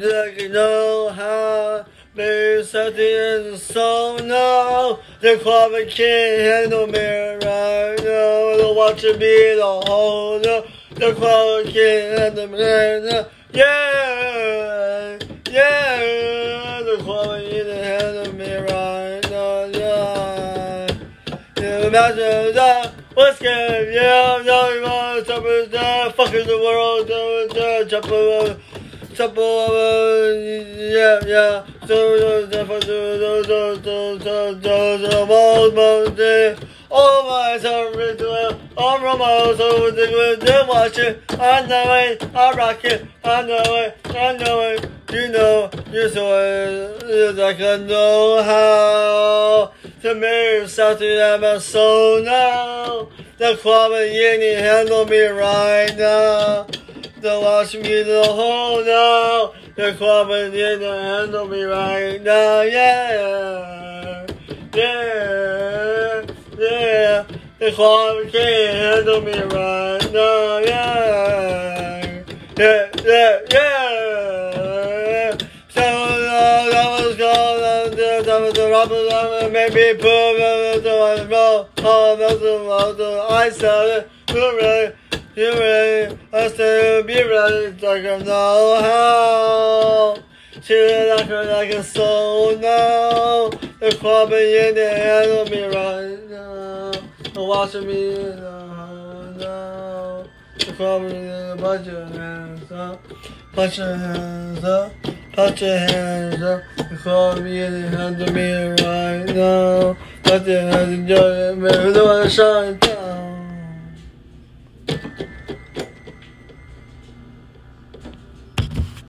you know how. There's something in the soul now. The club can't handle me right now. The watching me the whole now. The club can't handle me right now. Yeah, yeah. The club can't handle me right now. Yeah. Yeah, imagine that. What's good? Yeah, no, you want to jump that. Fucking the world. Jump over supple yeah yeah all my all my with I rock it on the you know you I can know how to move to soul now the club and you handle me right now the lost musical. Oh no, the club is in the end. I'll me right now. Yeah, yeah, yeah. The club can't handle me right now. Yeah, yeah, yeah, yeah. So no, that was gone. That was the rubber. That made me poop. That was the one. Oh, that was the one. I said it you ready? I still be ready like I'm not how. Chilling like a like a soul now. They're clubbing in the end of me right now. They're watching me now. They're clubbing in the bunch your hands up. Put your hands up. Put your hands up. You're me in the hand of me right now. Put your hands enjoy it. Maybe the one shine.